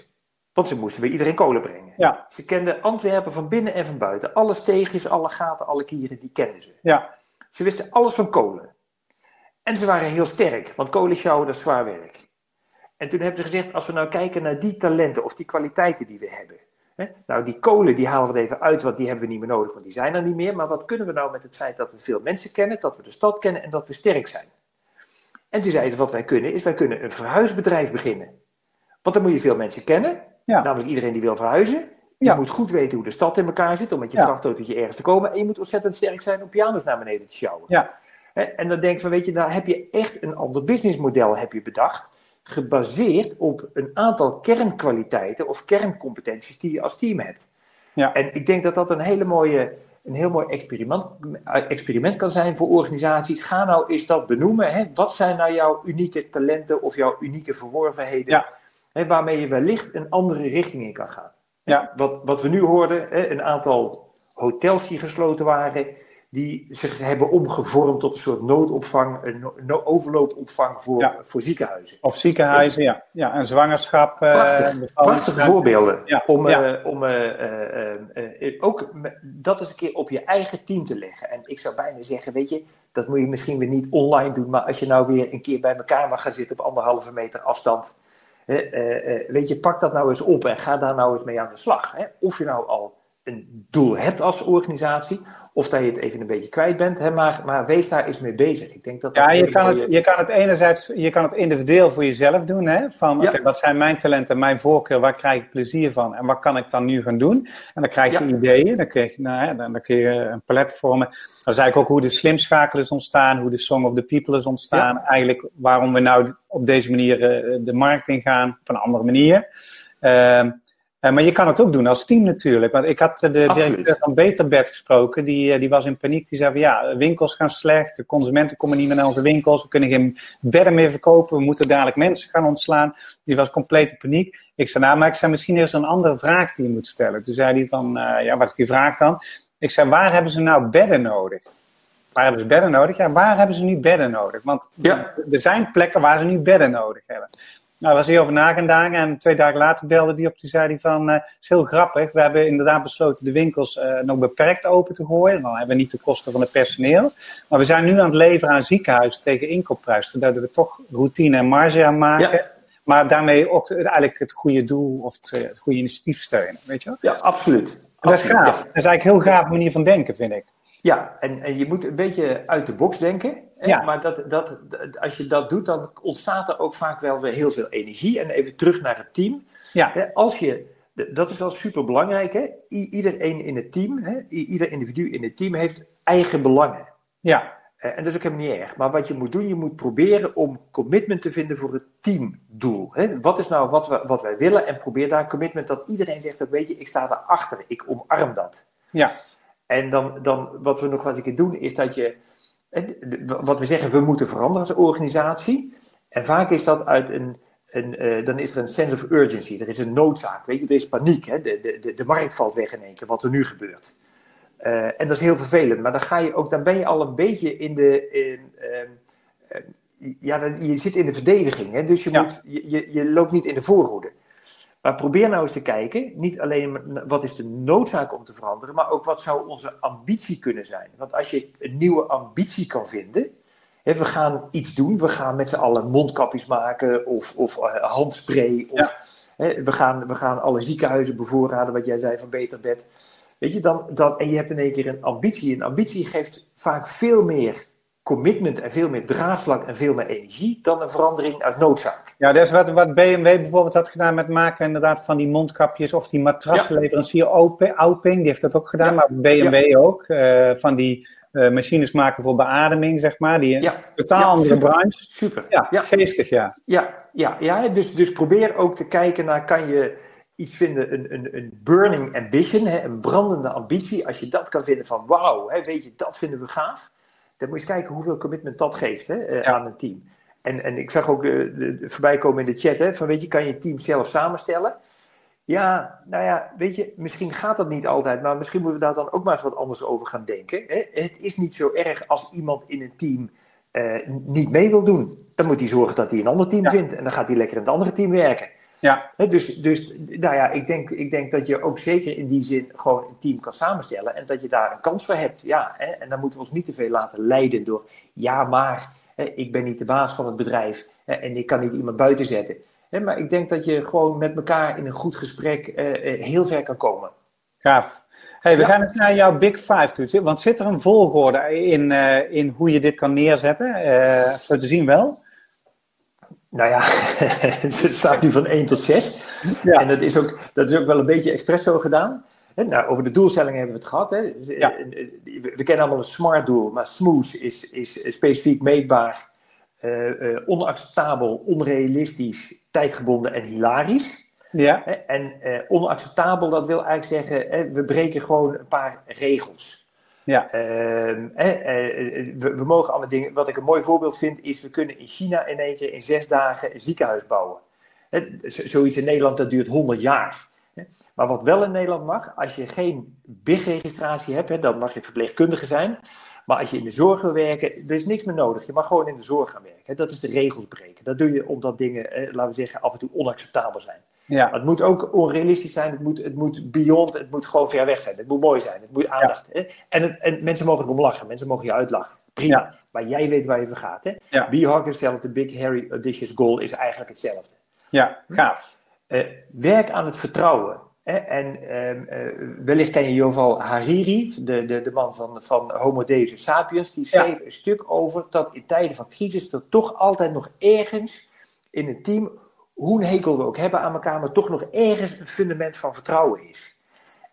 want ze moesten bij iedereen kolen brengen. ja, Ze kenden Antwerpen van binnen en van buiten. Alle steegjes, alle gaten, alle kieren, die kenden ze. ja, Ze wisten alles van kolen. En ze waren heel sterk, want kolenshower, dat is zwaar werk. En toen hebben ze gezegd, als we nou kijken naar die talenten of die kwaliteiten die we hebben. Hè, nou, die kolen, die halen we er even uit, want die hebben we niet meer nodig, want die zijn er niet meer. Maar wat kunnen we nou met het feit dat we veel mensen kennen, dat we de stad kennen en dat we sterk zijn? En toen zeiden ze, wat wij kunnen, is wij kunnen een verhuisbedrijf beginnen. Want dan moet je veel mensen kennen, Ja. namelijk iedereen die wil verhuizen. Je moet goed weten hoe de stad in elkaar zit, om met je vrachtautootje ergens te komen. En je moet ontzettend sterk zijn om piano's naar beneden te sjouwen. ja, En dan denk je van, weet je, nou heb je echt een ander businessmodel heb je bedacht, gebaseerd op een aantal kernkwaliteiten of kerncompetenties die je als team hebt. Ja. En ik denk dat dat een hele mooie een heel mooi experiment, experiment kan zijn voor organisaties. Ga nou eens dat benoemen. Hè? Wat zijn nou jouw unieke talenten of jouw unieke verworvenheden? Ja. Hè, waarmee je wellicht een andere richting in kan gaan. Ja. Wat, wat we nu hoorden, hè, een aantal hotels die gesloten waren, die zich hebben omgevormd tot een soort noodopvang, een no- overloopopvang voor, Ja. voor ziekenhuizen. Of ziekenhuizen, ja. ja. En zwangerschap. eh, Prachtig, prachtige voorbeelden. Ja, Om, ja. eh, om eh, ook dat eens een keer op je eigen team te leggen. En ik zou bijna zeggen, weet je, dat moet je misschien weer niet online doen. Maar als je nou weer een keer bij elkaar mag gaan zitten op anderhalve meter afstand. Eh, eh, weet je, pak dat nou eens op en ga daar nou eens mee aan de slag. Hè? Of je nou al een doel hebt als organisatie, of dat je het even een beetje kwijt bent. Hè? Maar, maar wees daar eens mee bezig. Ik denk dat Ja, je kan, het, je kan het enerzijds, je kan het individueel voor jezelf doen. Hè? Van, Ja. wat zijn mijn talenten, mijn voorkeur, waar krijg ik plezier van en wat kan ik dan nu gaan doen? En dan krijg je Ja. ideeën, dan, krijg je, nou, hè, dan, dan kun je een palet vormen. Dat is eigenlijk ook hoe de slimschakel is ontstaan, hoe de Song of the People is ontstaan. Eigenlijk waarom we nou op deze manier eh, de markt ingaan, op een andere manier. Ehm, eh, maar je kan het ook doen als team natuurlijk. Want ik had eh, de directeur van Beterbed gesproken. Die, eh, die was in paniek. Die zei van ja, winkels gaan slecht. De consumenten komen niet meer naar onze winkels. We kunnen geen bedden meer verkopen. We moeten dadelijk mensen gaan ontslaan. Die was compleet in paniek. Ik zei nou, maar ik zei misschien is er een andere vraag die je moet stellen. Toen zei hij van eh, ja, wat is die vraag dan? Ik zei waar hebben ze nou bedden nodig? Waar hebben ze bedden nodig? Ja, waar hebben ze nu bedden nodig? Want Ja. er zijn plekken waar ze nu bedden nodig hebben. Nou, daar was hij over na gaan denken en twee dagen later belde hij op. Toen zei hij van, eh is heel grappig. We hebben inderdaad besloten de winkels eh, nog beperkt open te gooien. Dan hebben we niet de kosten van het personeel. Maar we zijn nu aan het leveren aan ziekenhuizen tegen inkoopprijs. Zodat we toch routine en marge aan maken. Ja. Maar daarmee ook het- eigenlijk het goede doel of het, eh, het goede initiatief steunen. Weet je wel? Ja, absoluut. En dat is gaaf. ja. Dat is eigenlijk een heel gaaf manier van denken, vind ik. Ja, en, en je moet een beetje uit de box denken. Hè? Ja. Maar dat, dat, als je dat doet, dan ontstaat er ook vaak wel weer heel veel energie. En even terug naar het team. Ja, Hè, Als je, dat is wel super belangrijk. Hè? I- iedereen in het team, hè? I- ieder individu in het team heeft eigen belangen. ja, Eh, En dat is ook helemaal niet erg. Maar wat je moet doen, je moet proberen om commitment te vinden voor het teamdoel. Hè? Wat is nou wat, we, wat wij willen? En probeer daar commitment dat iedereen zegt, dat weet je, ik sta daarachter, ik omarm dat. ja, En dan, dan wat we nog wat een keer doen, is dat je, wat we zeggen, we moeten veranderen als organisatie. En vaak is dat uit een, een eh, dan is er een sense of urgency, er is een noodzaak, weet je, er is paniek, hè? De, de, de, markt valt weg in één keer, wat er nu gebeurt. Eh, en dat is heel vervelend, maar dan, ga je ook, dan ben je al een beetje in de, in, ehm, eh, ja, dan, je zit in de verdediging, hè? dus je, Ja. moet, je, je, je loopt niet in de voorhoede. Maar probeer nou eens te kijken, niet alleen wat is de noodzaak om te veranderen, maar ook wat zou onze ambitie kunnen zijn. Want als je een nieuwe ambitie kan vinden, hè, we gaan iets doen, we gaan met z'n allen mondkapjes maken of, of eh, handspray, of hè, we, gaan, we gaan alle ziekenhuizen bevoorraden, wat jij zei van Beter Bed. Weet je, dan, dan, en je hebt in één keer een ambitie. Een ambitie geeft vaak veel meer commitment en veel meer draagvlak en veel meer energie dan een verandering uit noodzaak. Ja, dat is wat, wat BMW bijvoorbeeld had gedaan met maken inderdaad van die mondkapjes of die matrassenleverancier Aupe- Auping, die heeft dat ook gedaan, Ja. maar BMW ook. eh, van die eh, machines maken voor beademing, zeg maar, die Ja, totaal Ja, andere super. branche. super. Ja, ja. geestig, ja. Ja, ja, ja dus, dus probeer ook te kijken naar, kan je iets vinden, een, een, een burning ambition, hè, een brandende ambitie. Als je dat kan vinden van wauw, weet je, dat vinden we gaaf. Dan moet je eens kijken hoeveel commitment dat geeft hè, eh, Ja. aan een team. En, en ik zag ook eh, de, de- voorbij komen in de chat, hè, van weet je, kan je team zelf samenstellen? Ja, nou ja, weet je, misschien gaat dat niet altijd, maar misschien moeten we daar dan ook maar eens wat anders over gaan denken. Hè? Het is niet zo erg als iemand in een team eh, niet mee wil doen. Dan moet hij zorgen dat hij een ander team Ja. vindt en dan gaat hij lekker in het andere team werken. Ja, dus, dus nou ja, ik denk, ik denk dat je ook zeker in die zin gewoon een team kan samenstellen en dat je daar een kans voor hebt. Ja? En dan moeten we ons niet te veel laten leiden door, ja maar, ik ben niet de baas van het bedrijf en ik kan niet iemand buiten zetten. Maar ik denk dat je gewoon met elkaar in een goed gesprek eh, eh, heel ver kan komen. gaaf. Hey, we Ja. gaan eens naar jouw Big Five toe. Want zit er een volgorde in, eh, in hoe je dit kan neerzetten? Zo te zien wel. Nou ja, het staat nu van 1 tot 6. Ja. En dat is, ook, dat is ook wel een beetje expres zo gedaan. Nou, over de doelstellingen hebben we het gehad. Hè. Ja. We, kennen allemaal een smart doel, maar smooth is, is specifiek meetbaar, eh, eh, onacceptabel, onrealistisch, tijdgebonden en hilarisch. Ja. En eh, onacceptabel, dat wil eigenlijk zeggen, hè, we breken gewoon een paar regels. Ja. Ehm, eh, eh, we, mogen alle dingen. Wat ik een mooi voorbeeld vind, is we kunnen in China in één keer in zes dagen een ziekenhuis bouwen. Zoiets in Nederland dat duurt 100 jaar. Maar wat wel in Nederland mag, als je geen BIG-registratie hebt, dan mag je verpleegkundige zijn. Maar als je in de zorg wil werken, er is niks meer nodig. Je mag gewoon in de zorg gaan werken. Dat is de regels breken. Dat doe je omdat dingen, eh, laten we zeggen, af en toe onacceptabel zijn. Ja. Het moet ook onrealistisch zijn, het moet, het moet beyond, het moet gewoon ver weg zijn. Het moet mooi zijn, het moet aandacht. Hè? En, het- en mensen mogen erom lachen, mensen mogen je uitlachen. Prima, Ja. maar jij weet waar je voor gaat. Hè? Ja. Be Hug Yourself, de Big Harry Audacious Goal is eigenlijk hetzelfde. Ja, gaaf. Eh, werk aan het vertrouwen. Hè? En ehm, eh, wellicht ken je Joval Hariri, de, de, de man van, van Homo Deus Sapiens, die schreef een stuk over dat in tijden van crisis er toch altijd nog ergens in een team, hoe een hekel we ook hebben aan elkaar, maar toch nog ergens een fundament van vertrouwen is.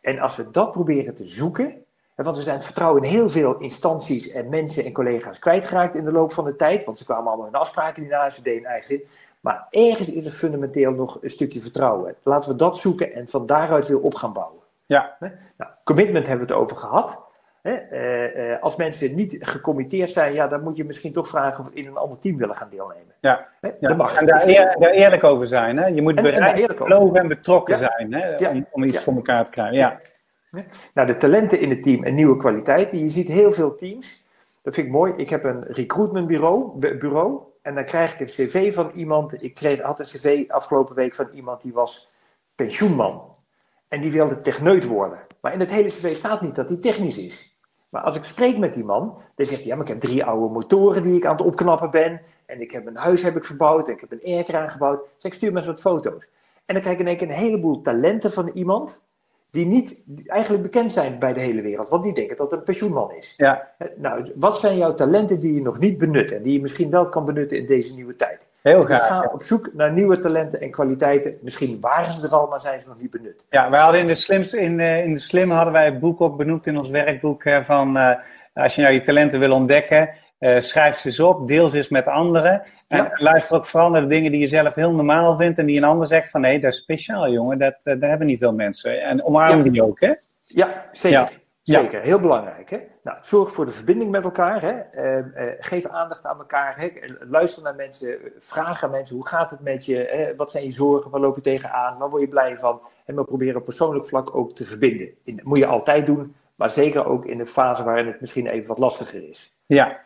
En als we dat proberen te zoeken, want we zijn het vertrouwen in heel veel instanties en mensen en collega's kwijtgeraakt in de loop van de tijd, want ze kwamen allemaal in afspraken die na ze deden eigen zin. Maar ergens is er fundamenteel nog een stukje vertrouwen. Laten we dat zoeken en van daaruit weer op gaan bouwen. Ja. Nou, commitment hebben we het over gehad. Hè? Eh, eh, als mensen niet gecommitteerd zijn, ja, dan moet je misschien toch vragen of ze in een ander team willen gaan deelnemen. Ja. Hè? Ja. Dat mag. En daar, eer- daar eerlijk over zijn. Hè? Je moet En- bereid, geloven en betrokken Ja. zijn hè? Ja. Om, om iets voor elkaar te krijgen. Ja. Nou, de talenten in het team en nieuwe kwaliteiten. Je ziet heel veel teams. Dat vind ik mooi. Ik heb een recruitmentbureau bu- bureau, en dan krijg ik een cv van iemand. Ik kreeg, had een cv afgelopen week van iemand die was pensioenman. En die wilde techneut worden. Maar in het hele cv staat niet dat hij technisch is. Maar als ik spreek met die man, dan zegt hij, ja, maar ik heb drie oude motoren die ik aan het opknappen ben. En ik heb een huis heb ik verbouwd en ik heb een airkraan gebouwd. Dus ik stuur me eens wat foto's. En dan krijg ik in één keer een heleboel talenten van iemand die niet die eigenlijk bekend zijn bij de hele wereld. Want die denken dat het een pensioenman is. Ja. Nou, wat zijn jouw talenten die je nog niet benut en die je misschien wel kan benutten in deze nieuwe tijd? Heel Dus ja. op zoek naar nieuwe talenten en kwaliteiten. Misschien waren ze er al, maar zijn ze nog niet benut. Ja, wij hadden in de, slims, in, eh, in de Slim hadden wij het boek ook benoemd in ons werkboek hè, van eh, als je nou je talenten wil ontdekken, eh, schrijf ze eens op, deel ze eens met anderen. En Ja. luister ook vooral naar de dingen die je zelf heel normaal vindt en die een ander zegt van nee, dat is speciaal jongen, dat, dat hebben niet veel mensen. En omarm Ja. die ook hè. Ja, zeker. Ja. Ja. Zeker, heel belangrijk. Hè? Nou, zorg voor de verbinding met elkaar. Hè? Eh, eh, geef aandacht aan elkaar. Hè? Luister naar mensen. Vraag aan mensen. Hoe gaat het met je? Hè? Wat zijn je zorgen? Waar loop je tegenaan? Waar word je blij van? En we proberen op persoonlijk vlak ook te verbinden. In, moet je altijd doen. Maar zeker ook in de fase waarin het misschien even wat lastiger is. Ja,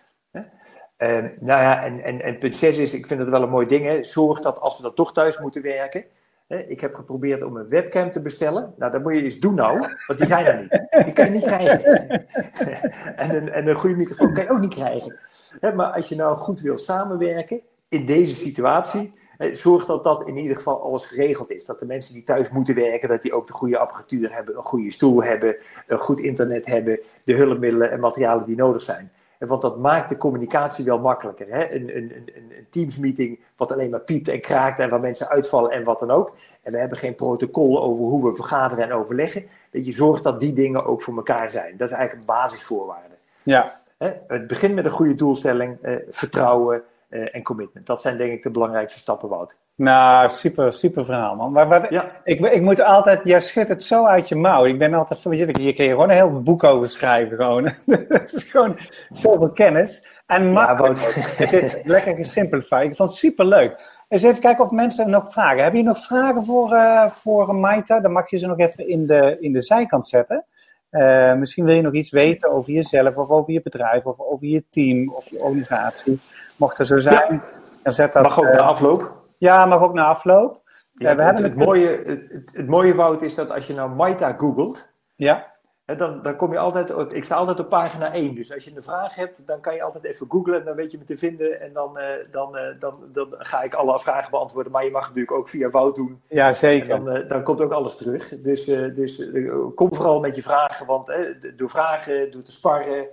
Eh, nou ja, en, en, en punt 6 is, ik vind het wel een mooi ding, hè, zorg dat als we dan toch thuis moeten werken, hè, ik heb geprobeerd om een webcam te bestellen. Nou, dat moet je eens doen nou, want die zijn er niet. Die kan je niet krijgen. en, een, en een goede microfoon kan je ook niet krijgen. Maar als je nou goed wil samenwerken in deze situatie, zorg dat dat in ieder geval alles geregeld is. Dat de mensen die thuis moeten werken, dat die ook de goede apparatuur hebben, een goede stoel hebben, een goed internet hebben, de hulpmiddelen en materialen die nodig zijn. Want dat maakt de communicatie wel makkelijker. Hè? Een, een, een, een Teams-meeting wat alleen maar piept en kraakt en waar mensen uitvallen en wat dan ook. En we hebben geen protocol over hoe we vergaderen en overleggen. Dat je zorgt dat die dingen ook voor elkaar zijn. Dat is eigenlijk een basisvoorwaarde. ja? Het begint met een goede doelstelling, eh, vertrouwen en commitment. Dat zijn denk ik de belangrijkste stappen, Wout. nou super, super verhaal man. Maar wat, Ja, ik, ik moet altijd, jij schudt het zo uit je mouw. Ik ben altijd van, hier kun je gewoon een heel boek over schrijven gewoon. Dat is gewoon zoveel kennis. En makkelijk. Het is lekker gesimplified. Ik vond het super leuk. Eens even kijken of mensen nog vragen. Heb je nog vragen voor, eh voor Maita? Dan mag je ze nog even in de, in de zijkant zetten. Eh, misschien wil je nog iets weten over jezelf of over je bedrijf of over je team of je organisatie. Mocht er zo zijn, dan zet dat. Mag ook eh, na afloop. ja, mag ook na afloop. Ja, Eh, we het, hebben het, mooie, het, het- mooie, Wout, is dat als je nou Maita googelt, Ja, Hè, dan, dan kom je altijd, op- ik sta altijd op pagina 1. Dus als je een vraag hebt, dan kan je altijd even googlen en dan weet je me te vinden. En dan, eh, dan, eh, dan, dan ga ik alle vragen beantwoorden. Maar je mag het natuurlijk ook via Wout doen. ja En zeker. dan, dan komt ook alles terug. Dus, dus kom vooral met je vragen. Want door vragen, door te sparren,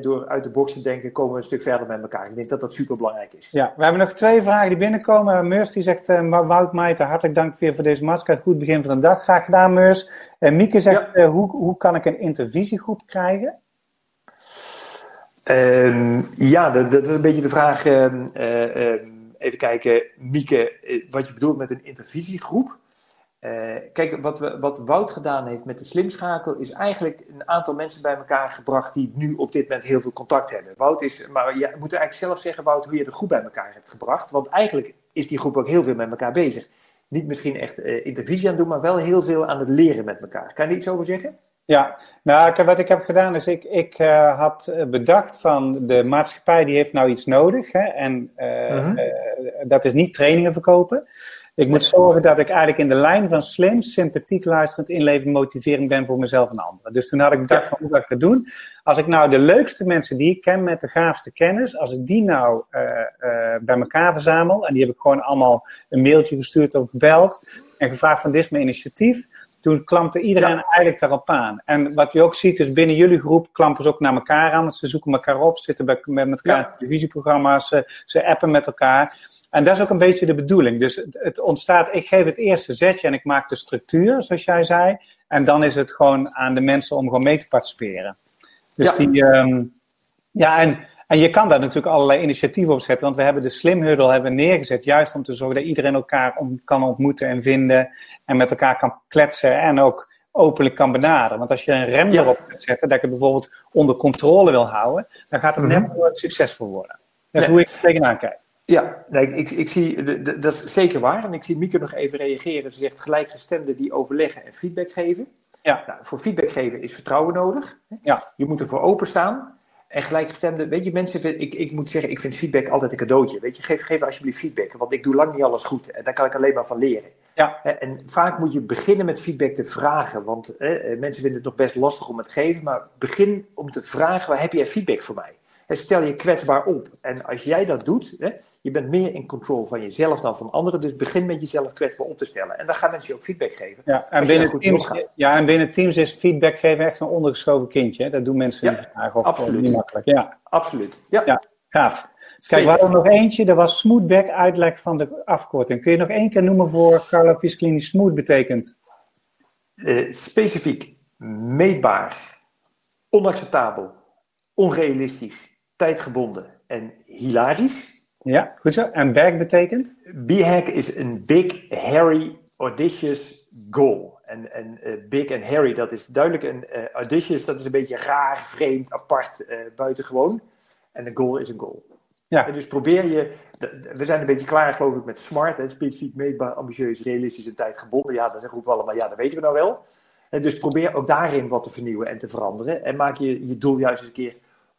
door uit de box te denken, komen we een stuk verder met elkaar. Ik denk dat dat super belangrijk is. Ja, we hebben nog twee vragen die binnenkomen. Meurs die zegt, eh, Wout Meijter, hartelijk dank weer voor deze maatschap. Goed begin van de dag. Graag gedaan, Meurs. En Mieke zegt, eh, hoe, hoe kan ik een intervisiegroep krijgen? Ehm, ja, dat, dat is een beetje de vraag. ehm, eh, ehm, even kijken, Mieke, eh, wat je bedoelt met een intervisiegroep. Kijk, wat, we, wat Wout gedaan heeft met de slimschakel is eigenlijk een aantal mensen bij elkaar gebracht die nu op dit moment heel veel contact hebben. Wout is, maar je moet eigenlijk zelf zeggen, Wout, hoe je de groep bij elkaar hebt gebracht. Want eigenlijk is die groep ook heel veel met elkaar bezig. Niet misschien echt uh, intervisie aan het doen, maar wel heel veel aan het leren met elkaar. Kan je iets over zeggen? Ja, nou, wat ik heb gedaan is, ik, ik uh, had bedacht van de maatschappij die heeft nou iets nodig. Hè, en uh, uh, dat is niet trainingen verkopen. Ik moet zorgen dat ik eigenlijk in de lijn van slim, sympathiek, luisterend, inlevend, motiverend ben voor mezelf en anderen. Dus toen had ik bedacht van hoe ga ik dat doen. Als ik nou de leukste mensen die ik ken met de gaafste kennis, als ik die nou bij elkaar verzamel, en die heb ik gewoon allemaal een mailtje gestuurd of gebeld en gevraagd van dit is mijn initiatief toen klampte iedereen ja. eigenlijk daarop aan. En wat je ook ziet is binnen jullie groep klampen ze ook naar elkaar aan. Want ze zoeken elkaar op, zitten bij, met elkaar ja. televisieprogramma's, ze, ze appen met elkaar. En dat is ook een beetje de bedoeling. Dus het, het, ontstaat, ik geef het eerste zetje en ik maak de structuur, zoals jij zei. En dan is het gewoon aan de mensen om gewoon mee te participeren. Dus ja. die, um, ja, en en je kan daar natuurlijk allerlei initiatieven op zetten, want we hebben de Slim Huddle hebben neergezet, juist om te zorgen dat iedereen elkaar om, kan ontmoeten en vinden en met elkaar kan kletsen en ook openlijk kan benaderen. Want als je een rem ja. erop kunt zetten, dat je het bijvoorbeeld onder controle wil houden, dan gaat het mm -hmm. net nooit succesvol worden. Dat is nee. hoe ik er tegenaan kijk. Ja, nee, ik, ik zie, dat is zeker waar. En ik zie Mieke nog even reageren. Ze zegt gelijkgestemden die overleggen en feedback geven. Ja. Nou, voor feedback geven is vertrouwen nodig. Ja. Je moet ervoor openstaan. En gelijkgestemde, weet je, mensen, ik, ik moet zeggen, ik vind feedback altijd een cadeautje. Weet je, geef, geef alsjeblieft feedback, want ik doe lang niet alles goed. En daar kan ik alleen maar van leren. Ja. En vaak moet je beginnen met feedback te vragen, want eh, mensen vinden het nog best lastig om het te geven, maar begin om te vragen, waar heb jij feedback voor mij? En stel je kwetsbaar op. En als jij dat doet, hè, je bent meer in control van jezelf dan van anderen. Dus begin met jezelf kwetsbaar op te stellen. En dan gaan mensen je ook feedback geven. Ja, en, binnen teams, ja, en binnen teams is feedback geven echt een ondergeschoven kindje. Hè? Dat doen mensen ja, niet graag of absoluut. niet makkelijk. Ja, absoluut. Ja, ja gaaf. Kijk, we hadden nog eentje. Dat was smoothback uitleg van de afkorting. Kun je nog één keer noemen voor Carlo Fiscalini smooth betekent? Uh, specifiek, meetbaar, onacceptabel, onrealistisch, tijdgebonden en hilarisch. Ja, goed zo. En BHAG betekent? BHAG is een big, hairy, audacious goal. En, en uh, big en hairy, dat is duidelijk. En uh, audacious, dat is een beetje raar, vreemd, apart, uh, buitengewoon. En een goal is een goal. Ja. En dus probeer je, we zijn een beetje klaar geloof ik met smart, hè, specifiek, meetbaar, ambitieus, realistisch en tijdgebonden. Ja, dan zeggen we allemaal, ja, dat weten we nou wel. En dus probeer ook daarin wat te vernieuwen en te veranderen. En maak je je doel juist eens een keer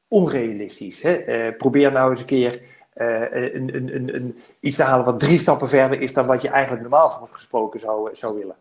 onrealistisch. Hè. probeer nou eens een keer een, een, iets te halen wat drie stappen verder is dan wat je eigenlijk normaal gesproken zou, zou willen.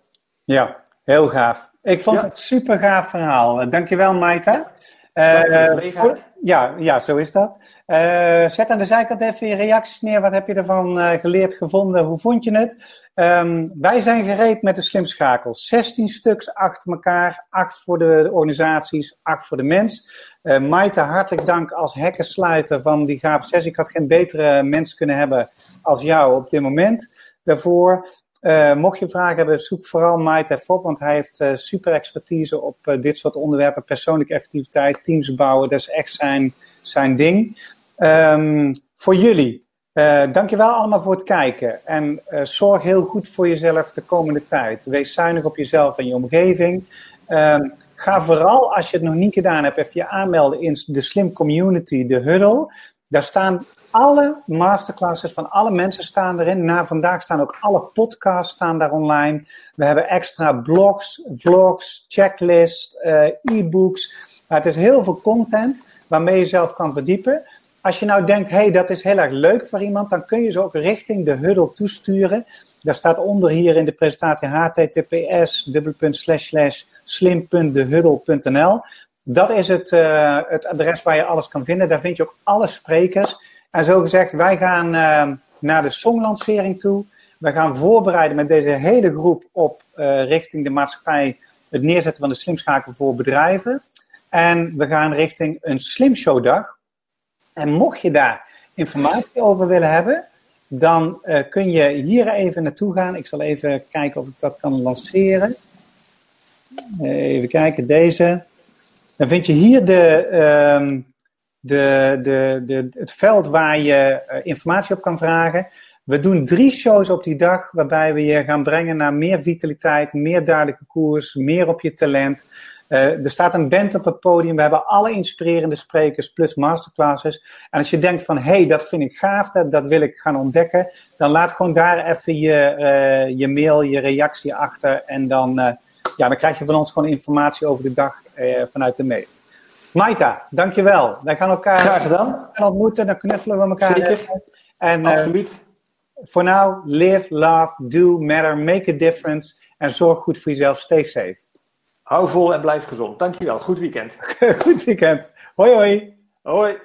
Ja, heel gaaf. Ik vond ja. het een super gaaf verhaal. Dankjewel, Maita. Ja. Uh, ja, ja, zo is dat. Uh, zet aan de zijkant even je reacties neer. Wat heb je ervan uh, geleerd, gevonden? Hoe vond je het? Um, wij zijn gereed met de slimschakels. 16 stuks achter elkaar. 8 voor de, de organisaties, 8 voor de mens. Uh, Maite, hartelijk dank als hekkensluiter van die gave sessie. Ik had geen betere mens kunnen hebben als jou op dit moment daarvoor. Uh, mocht je vragen hebben, zoek vooral Maite op, want hij heeft uh, super expertise op uh, dit soort onderwerpen. Persoonlijke effectiviteit, teams bouwen, dat is echt zijn, zijn ding. Um, voor jullie, dankjewel allemaal voor het kijken. En zorg heel goed voor jezelf de komende tijd. Wees zuinig op jezelf en je omgeving. Um, Ga vooral, als je het nog niet gedaan hebt, even je aanmelden in de Slim Community, de Huddle. Daar staan alle masterclasses van alle mensen staan erin. Na vandaag staan ook alle podcasts staan daar online. We hebben extra blogs, vlogs, checklists, uh, e-books. Het is heel veel content waarmee je zelf kan verdiepen. Als je nou denkt, hey, dat is heel erg leuk voor iemand, dan kun je ze ook richting de Huddle toesturen. Daar staat onder hier in de presentatie https slim.dehuddle.nl. Dat is het, uh, het adres waar je alles kan vinden. Daar vind je ook alle sprekers. En zo gezegd, wij gaan uh, naar de songlancering toe. We gaan voorbereiden met deze hele groep op uh, richting de maatschappij het neerzetten van de slimschakel voor bedrijven. En we gaan richting een slimshowdag. En mocht je daar informatie over willen hebben, dan uh, kun je hier even naartoe gaan. Ik zal even kijken of ik dat kan lanceren. Even kijken, deze. Dan vind je hier de, um, de, de, de, het veld waar je uh, informatie op kan vragen. We doen drie shows op die dag, waarbij we je gaan brengen naar meer vitaliteit, meer duidelijke koers, meer op je talent. Uh, er staat een band op het podium. We hebben alle inspirerende sprekers plus masterclasses. En als je denkt van, hé, hey, dat vind ik gaaf, dat, dat wil ik gaan ontdekken. Dan laat gewoon daar even je, uh, je mail, je reactie achter. En dan, ja, dan krijg je van ons gewoon informatie over de dag vanuit de mail. Maita, dankjewel. Wij gaan elkaar Graag gedaan. ontmoeten, dan knuffelen we elkaar. Zeker. En, Absoluut. For now, live, love, do, matter, make a difference. En zorg goed voor jezelf. Stay safe. Hou vol en blijf gezond. Dankjewel. Goed weekend. Goed weekend. Hoi hoi. Hoi.